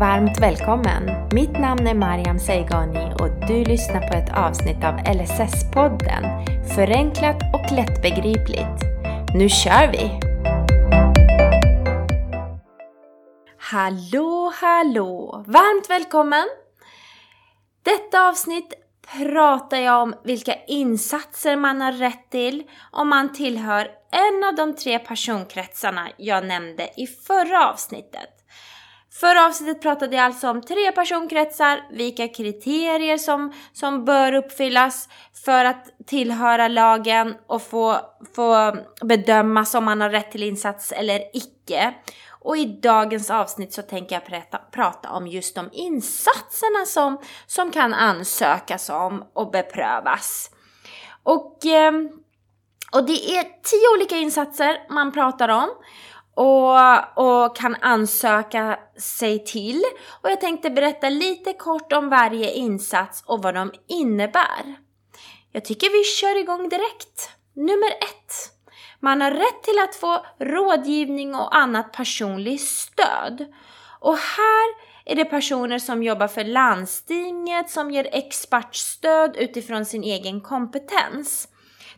varmt välkommen! Mitt namn är Mariam Seigani och du lyssnar på ett avsnitt av LSS-podden Förenklat och lättbegripligt. Nu kör vi! Hallå, hallå! Varmt välkommen! Detta avsnitt pratar jag om vilka insatser man har rätt till om man tillhör en av de tre personkretsarna jag nämnde i förra avsnittet. Förra avsnittet pratade jag alltså om tre personkretsar, vilka kriterier som, som bör uppfyllas för att tillhöra lagen och få, få bedömas om man har rätt till insats eller icke. Och i dagens avsnitt så tänker jag prata, prata om just de insatserna som, som kan ansökas om och beprövas. Och, eh, och det är tio olika insatser man pratar om och, och kan ansöka sig till. Och jag tänkte berätta lite kort om varje insats och vad de innebär. Jag tycker vi kör igång direkt. Nummer ett. Man har rätt till att få rådgivning och annat personligt stöd. Och här är det personer som jobbar för landstinget som ger expertstöd utifrån sin egen kompetens.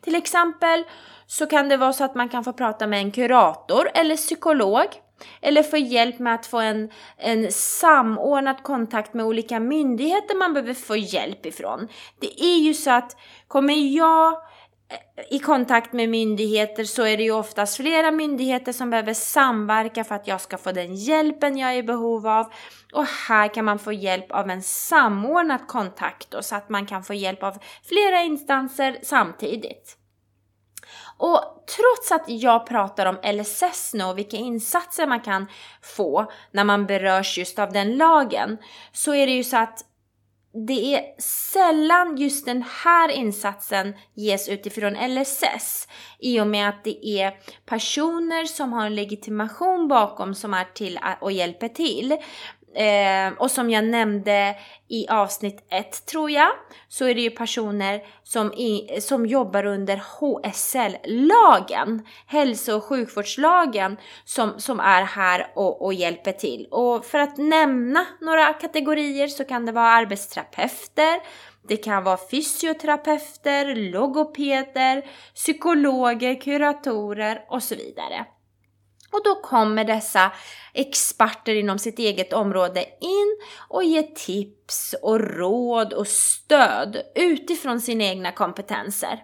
Till exempel så kan det vara så att man kan få prata med en kurator eller psykolog eller få hjälp med att få en, en samordnad kontakt med olika myndigheter man behöver få hjälp ifrån. Det är ju så att kommer jag eh, i kontakt med myndigheter så är det ju oftast flera myndigheter som behöver samverka för att jag ska få den hjälpen jag är i behov av. Och här kan man få hjälp av en samordnad kontakt då, så att man kan få hjälp av flera instanser samtidigt. Och trots att jag pratar om LSS nu och vilka insatser man kan få när man berörs just av den lagen så är det ju så att det är sällan just den här insatsen ges utifrån LSS i och med att det är personer som har en legitimation bakom som är till och hjälper till. Eh, och som jag nämnde i avsnitt 1 tror jag, så är det ju personer som, i, som jobbar under HSL-lagen, hälso och sjukvårdslagen, som, som är här och, och hjälper till. Och för att nämna några kategorier så kan det vara arbetsterapeuter, det kan vara fysioterapeuter, logopeder, psykologer, kuratorer och så vidare. Och då kommer dessa experter inom sitt eget område in och ger tips och råd och stöd utifrån sina egna kompetenser.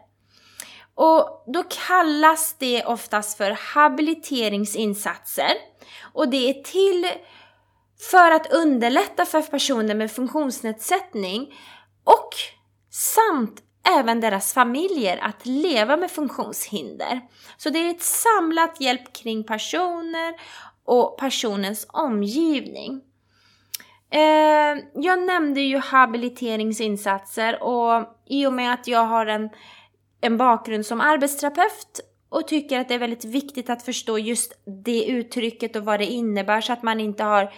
Och då kallas det oftast för habiliteringsinsatser och det är till för att underlätta för personer med funktionsnedsättning och samt även deras familjer att leva med funktionshinder. Så det är ett samlat hjälp kring personer och personens omgivning. Eh, jag nämnde ju habiliteringsinsatser och i och med att jag har en, en bakgrund som arbetsterapeut och tycker att det är väldigt viktigt att förstå just det uttrycket och vad det innebär så att man inte har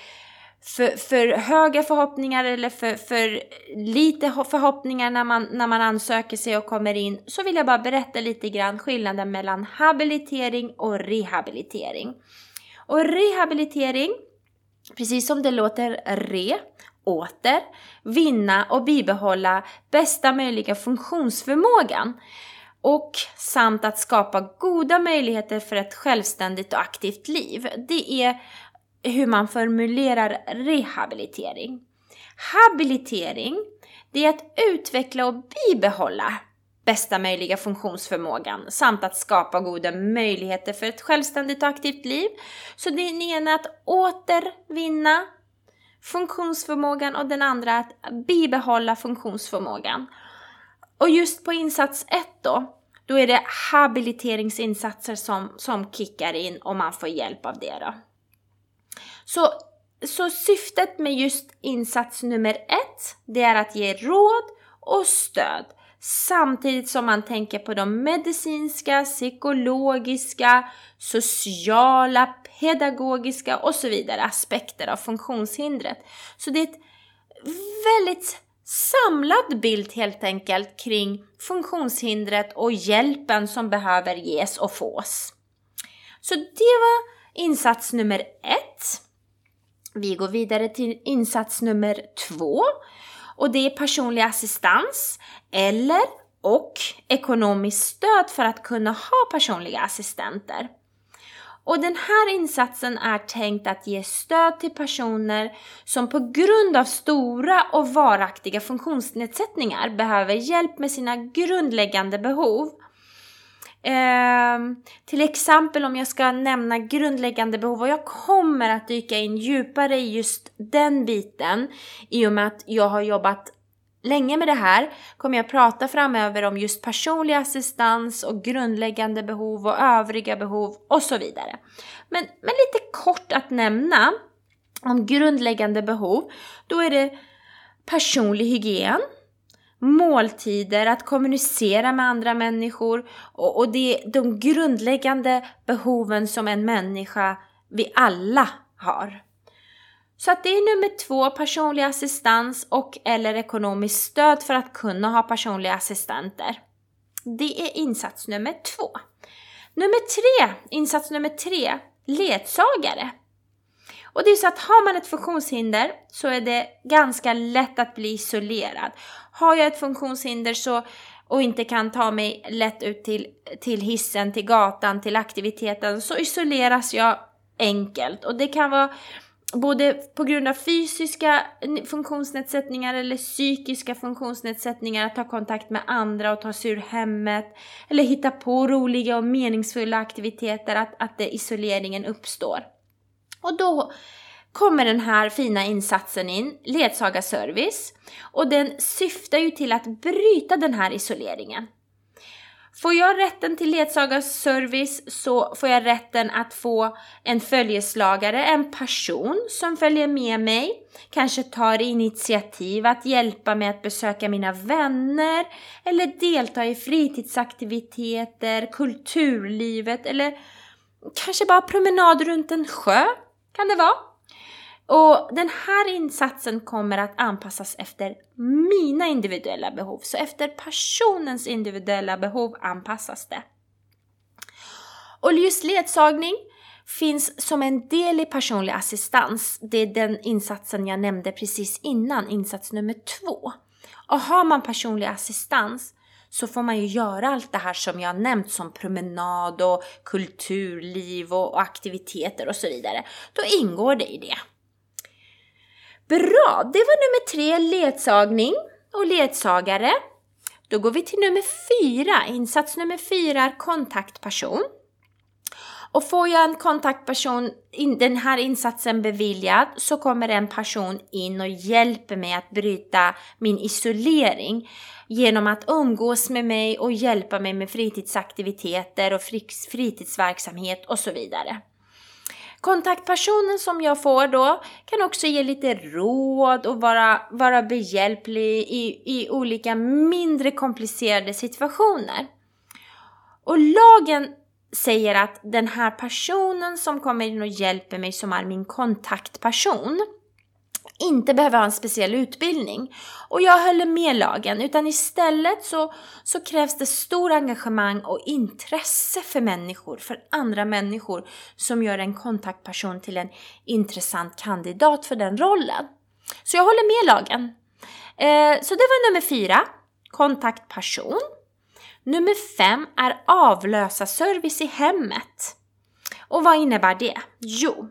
för, för höga förhoppningar eller för, för lite förhoppningar när man, när man ansöker sig och kommer in så vill jag bara berätta lite grann skillnaden mellan habilitering och rehabilitering. Och rehabilitering, precis som det låter re, åter, vinna och bibehålla bästa möjliga funktionsförmågan och samt att skapa goda möjligheter för ett självständigt och aktivt liv. Det är hur man formulerar rehabilitering. Habilitering, det är att utveckla och bibehålla bästa möjliga funktionsförmågan samt att skapa goda möjligheter för ett självständigt och aktivt liv. Så den ena är att återvinna funktionsförmågan och den andra att bibehålla funktionsförmågan. Och just på insats 1 då, då är det habiliteringsinsatser som, som kickar in och man får hjälp av det då. Så, så syftet med just insats nummer ett, det är att ge råd och stöd samtidigt som man tänker på de medicinska, psykologiska, sociala, pedagogiska och så vidare aspekter av funktionshindret. Så det är ett väldigt samlad bild helt enkelt kring funktionshindret och hjälpen som behöver ges och fås. Så det var insats nummer ett. Vi går vidare till insats nummer två och det är personlig assistans eller och ekonomiskt stöd för att kunna ha personliga assistenter. Och den här insatsen är tänkt att ge stöd till personer som på grund av stora och varaktiga funktionsnedsättningar behöver hjälp med sina grundläggande behov. Eh, till exempel om jag ska nämna grundläggande behov och jag kommer att dyka in djupare i just den biten i och med att jag har jobbat länge med det här kommer jag prata framöver om just personlig assistans och grundläggande behov och övriga behov och så vidare. Men, men lite kort att nämna om grundläggande behov, då är det personlig hygien, måltider, att kommunicera med andra människor och, och det är de grundläggande behoven som en människa, vi alla har. Så att det är nummer två, personlig assistans och eller ekonomiskt stöd för att kunna ha personliga assistenter. Det är insats nummer två. Nummer tre, insats nummer tre, ledsagare. Och det är så att har man ett funktionshinder så är det ganska lätt att bli isolerad. Har jag ett funktionshinder så och inte kan ta mig lätt ut till, till hissen, till gatan, till aktiviteten så isoleras jag enkelt. Och det kan vara både på grund av fysiska funktionsnedsättningar eller psykiska funktionsnedsättningar att ta kontakt med andra och ta sig ur hemmet eller hitta på roliga och meningsfulla aktiviteter att, att det, isoleringen uppstår. Och då kommer den här fina insatsen in, ledsagarservice, och den syftar ju till att bryta den här isoleringen. Får jag rätten till ledsagarservice så får jag rätten att få en följeslagare, en person som följer med mig, kanske tar initiativ att hjälpa mig att besöka mina vänner eller delta i fritidsaktiviteter, kulturlivet eller kanske bara promenad runt en sjö kan det vara. Och den här insatsen kommer att anpassas efter mina individuella behov. Så efter personens individuella behov anpassas det. Och just ledsagning finns som en del i personlig assistans. Det är den insatsen jag nämnde precis innan, insats nummer två. Och har man personlig assistans så får man ju göra allt det här som jag nämnt som promenad och kulturliv och aktiviteter och så vidare. Då ingår det i det. Bra, det var nummer tre, ledsagning och ledsagare. Då går vi till nummer fyra. Insats nummer fyra är kontaktperson. Och får jag en kontaktperson, den här insatsen beviljad, så kommer en person in och hjälper mig att bryta min isolering genom att umgås med mig och hjälpa mig med fritidsaktiviteter och fritidsverksamhet och så vidare. Kontaktpersonen som jag får då kan också ge lite råd och vara, vara behjälplig i, i olika mindre komplicerade situationer. Och lagen säger att den här personen som kommer in och hjälper mig som är min kontaktperson inte behöver ha en speciell utbildning. Och jag håller med lagen, utan istället så, så krävs det stor engagemang och intresse för människor, för andra människor, som gör en kontaktperson till en intressant kandidat för den rollen. Så jag håller med lagen. Eh, så det var nummer fyra, kontaktperson. Nummer fem är avlösarservice i hemmet. Och vad innebär det? Jo,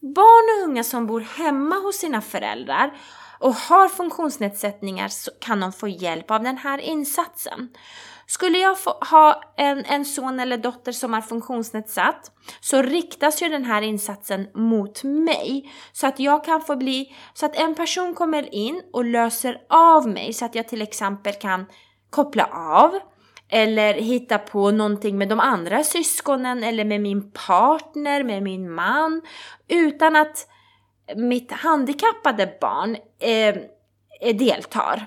Barn och unga som bor hemma hos sina föräldrar och har funktionsnedsättningar så kan de få hjälp av den här insatsen. Skulle jag ha en, en son eller dotter som är funktionsnedsatt så riktas ju den här insatsen mot mig så att jag kan få bli, så att en person kommer in och löser av mig så att jag till exempel kan koppla av eller hitta på någonting med de andra syskonen eller med min partner, med min man utan att mitt handikappade barn eh, eh, deltar.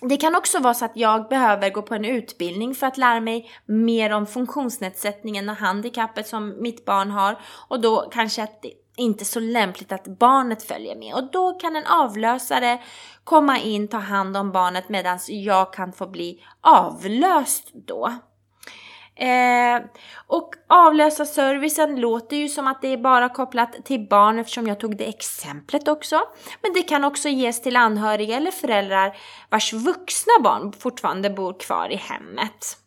Det kan också vara så att jag behöver gå på en utbildning för att lära mig mer om funktionsnedsättningen och handikappet som mitt barn har och då kanske att inte så lämpligt att barnet följer med och då kan en avlösare komma in, ta hand om barnet medan jag kan få bli avlöst då. Eh, och avlösa servicen låter ju som att det är bara kopplat till barn eftersom jag tog det exemplet också. Men det kan också ges till anhöriga eller föräldrar vars vuxna barn fortfarande bor kvar i hemmet.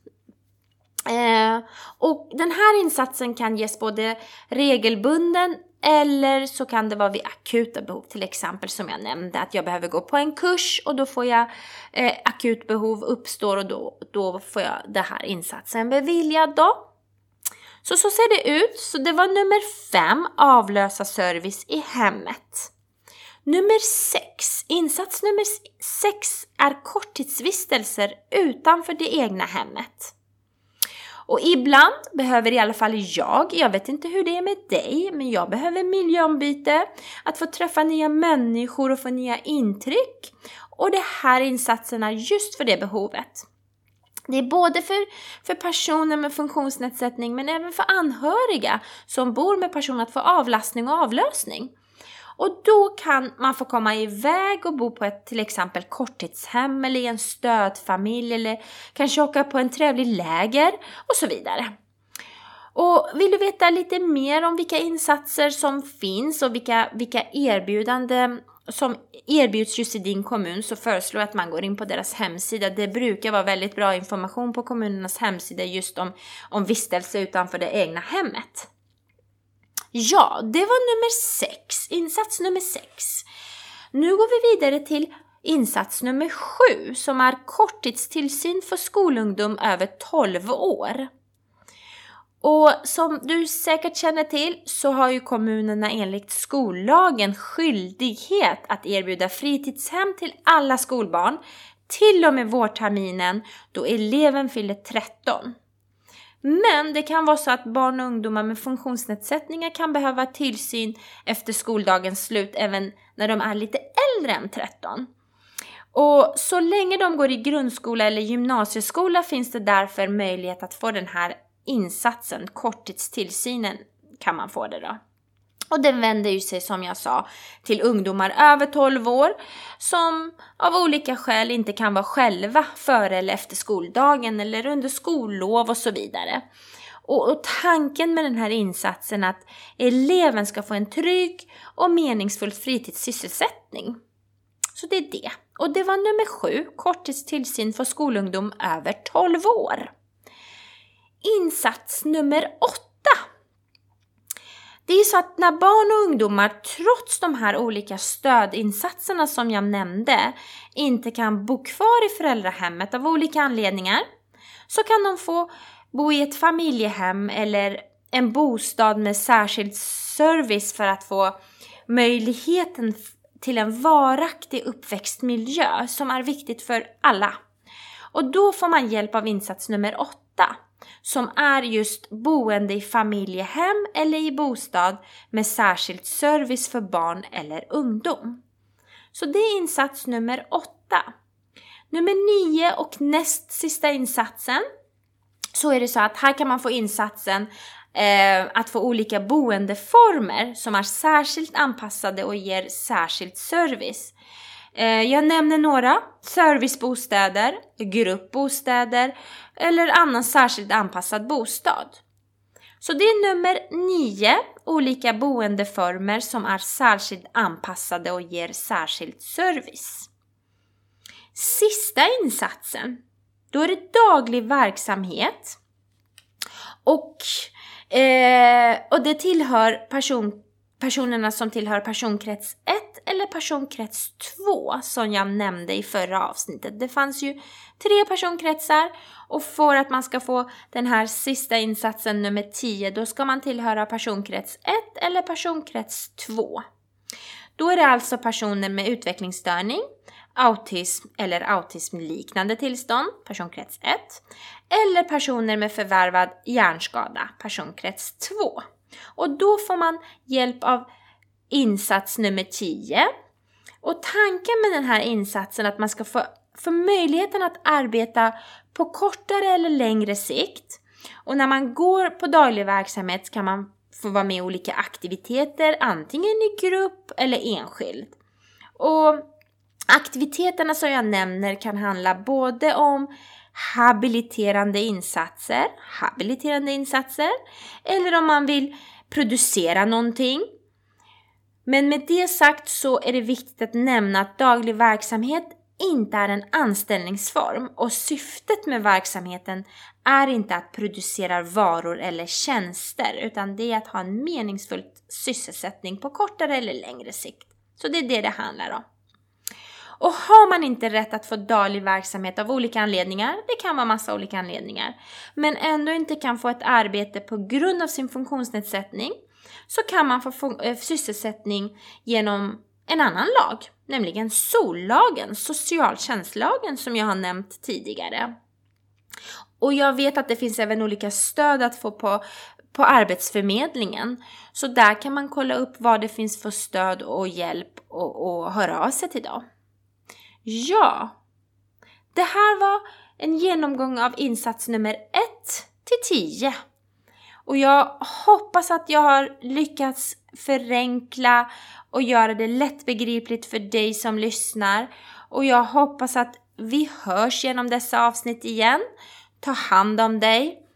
Eh, och den här insatsen kan ges både regelbunden eller så kan det vara vid akuta behov, till exempel som jag nämnde att jag behöver gå på en kurs och då får jag eh, akut behov uppstår och då, då får jag den här insatsen beviljad då. Så så ser det ut. Så det var nummer fem, avlösa service i hemmet. Nummer sex, insats nummer sex är korttidsvistelser utanför det egna hemmet. Och ibland behöver i alla fall jag, jag vet inte hur det är med dig, men jag behöver miljöombyte, att få träffa nya människor och få nya intryck. Och det här är insatserna just för det behovet. Det är både för, för personer med funktionsnedsättning men även för anhöriga som bor med personer att få avlastning och avlösning. Och då kan man få komma iväg och bo på ett till exempel korttidshem eller i en stödfamilj eller kanske åka på en trevlig läger och så vidare. Och vill du veta lite mer om vilka insatser som finns och vilka, vilka erbjudanden som erbjuds just i din kommun så föreslår jag att man går in på deras hemsida. Det brukar vara väldigt bra information på kommunernas hemsida just om, om vistelse utanför det egna hemmet. Ja, det var nummer sex, insats nummer sex. Nu går vi vidare till insats nummer sju som är korttidstillsyn för skolungdom över 12 år. Och som du säkert känner till så har ju kommunerna enligt skollagen skyldighet att erbjuda fritidshem till alla skolbarn till och med vårterminen då eleven fyller 13. Men det kan vara så att barn och ungdomar med funktionsnedsättningar kan behöva tillsyn efter skoldagens slut även när de är lite äldre än 13. Och så länge de går i grundskola eller gymnasieskola finns det därför möjlighet att få den här insatsen, korttidstillsynen kan man få det då. Och den vänder ju sig som jag sa till ungdomar över 12 år som av olika skäl inte kan vara själva före eller efter skoldagen eller under skollov och så vidare. Och, och tanken med den här insatsen är att eleven ska få en trygg och meningsfull fritidssysselsättning. Så det är det. Och det var nummer sju, korttidstillsyn för skolungdom över 12 år. Insats nummer åtta det är så att när barn och ungdomar trots de här olika stödinsatserna som jag nämnde inte kan bo kvar i föräldrahemmet av olika anledningar så kan de få bo i ett familjehem eller en bostad med särskild service för att få möjligheten till en varaktig uppväxtmiljö som är viktigt för alla. Och då får man hjälp av insats nummer åtta som är just boende i familjehem eller i bostad med särskild service för barn eller ungdom. Så det är insats nummer åtta. Nummer nio och näst sista insatsen så är det så att här kan man få insatsen eh, att få olika boendeformer som är särskilt anpassade och ger särskild service. Eh, jag nämner några. Servicebostäder, gruppbostäder eller annan särskilt anpassad bostad. Så det är nummer nio olika boendeformer som är särskilt anpassade och ger särskild service. Sista insatsen, då är det daglig verksamhet och, eh, och det tillhör person, personerna som tillhör personkrets 1 eller personkrets 2 som jag nämnde i förra avsnittet. Det fanns ju tre personkretsar och för att man ska få den här sista insatsen nummer 10 då ska man tillhöra personkrets 1 eller personkrets 2. Då är det alltså personer med utvecklingsstörning, autism eller autismliknande tillstånd, personkrets 1, eller personer med förvärvad hjärnskada, personkrets 2. Och då får man hjälp av insats nummer 10. Och tanken med den här insatsen är att man ska få, få möjligheten att arbeta på kortare eller längre sikt. Och när man går på daglig verksamhet kan man få vara med i olika aktiviteter, antingen i grupp eller enskild. Och aktiviteterna som jag nämner kan handla både om habiliterande insatser, habiliterande insatser, eller om man vill producera någonting. Men med det sagt så är det viktigt att nämna att daglig verksamhet inte är en anställningsform och syftet med verksamheten är inte att producera varor eller tjänster utan det är att ha en meningsfull sysselsättning på kortare eller längre sikt. Så det är det det handlar om. Och har man inte rätt att få daglig verksamhet av olika anledningar, det kan vara massa olika anledningar, men ändå inte kan få ett arbete på grund av sin funktionsnedsättning, så kan man få eh, sysselsättning genom en annan lag, nämligen sollagen, socialtjänstlagen som jag har nämnt tidigare. Och jag vet att det finns även olika stöd att få på, på Arbetsförmedlingen. Så där kan man kolla upp vad det finns för stöd och hjälp och, och höra av sig till dem. Ja, det här var en genomgång av insats nummer 1 till 10. Och jag hoppas att jag har lyckats förenkla och göra det lättbegripligt för dig som lyssnar. Och jag hoppas att vi hörs genom dessa avsnitt igen. Ta hand om dig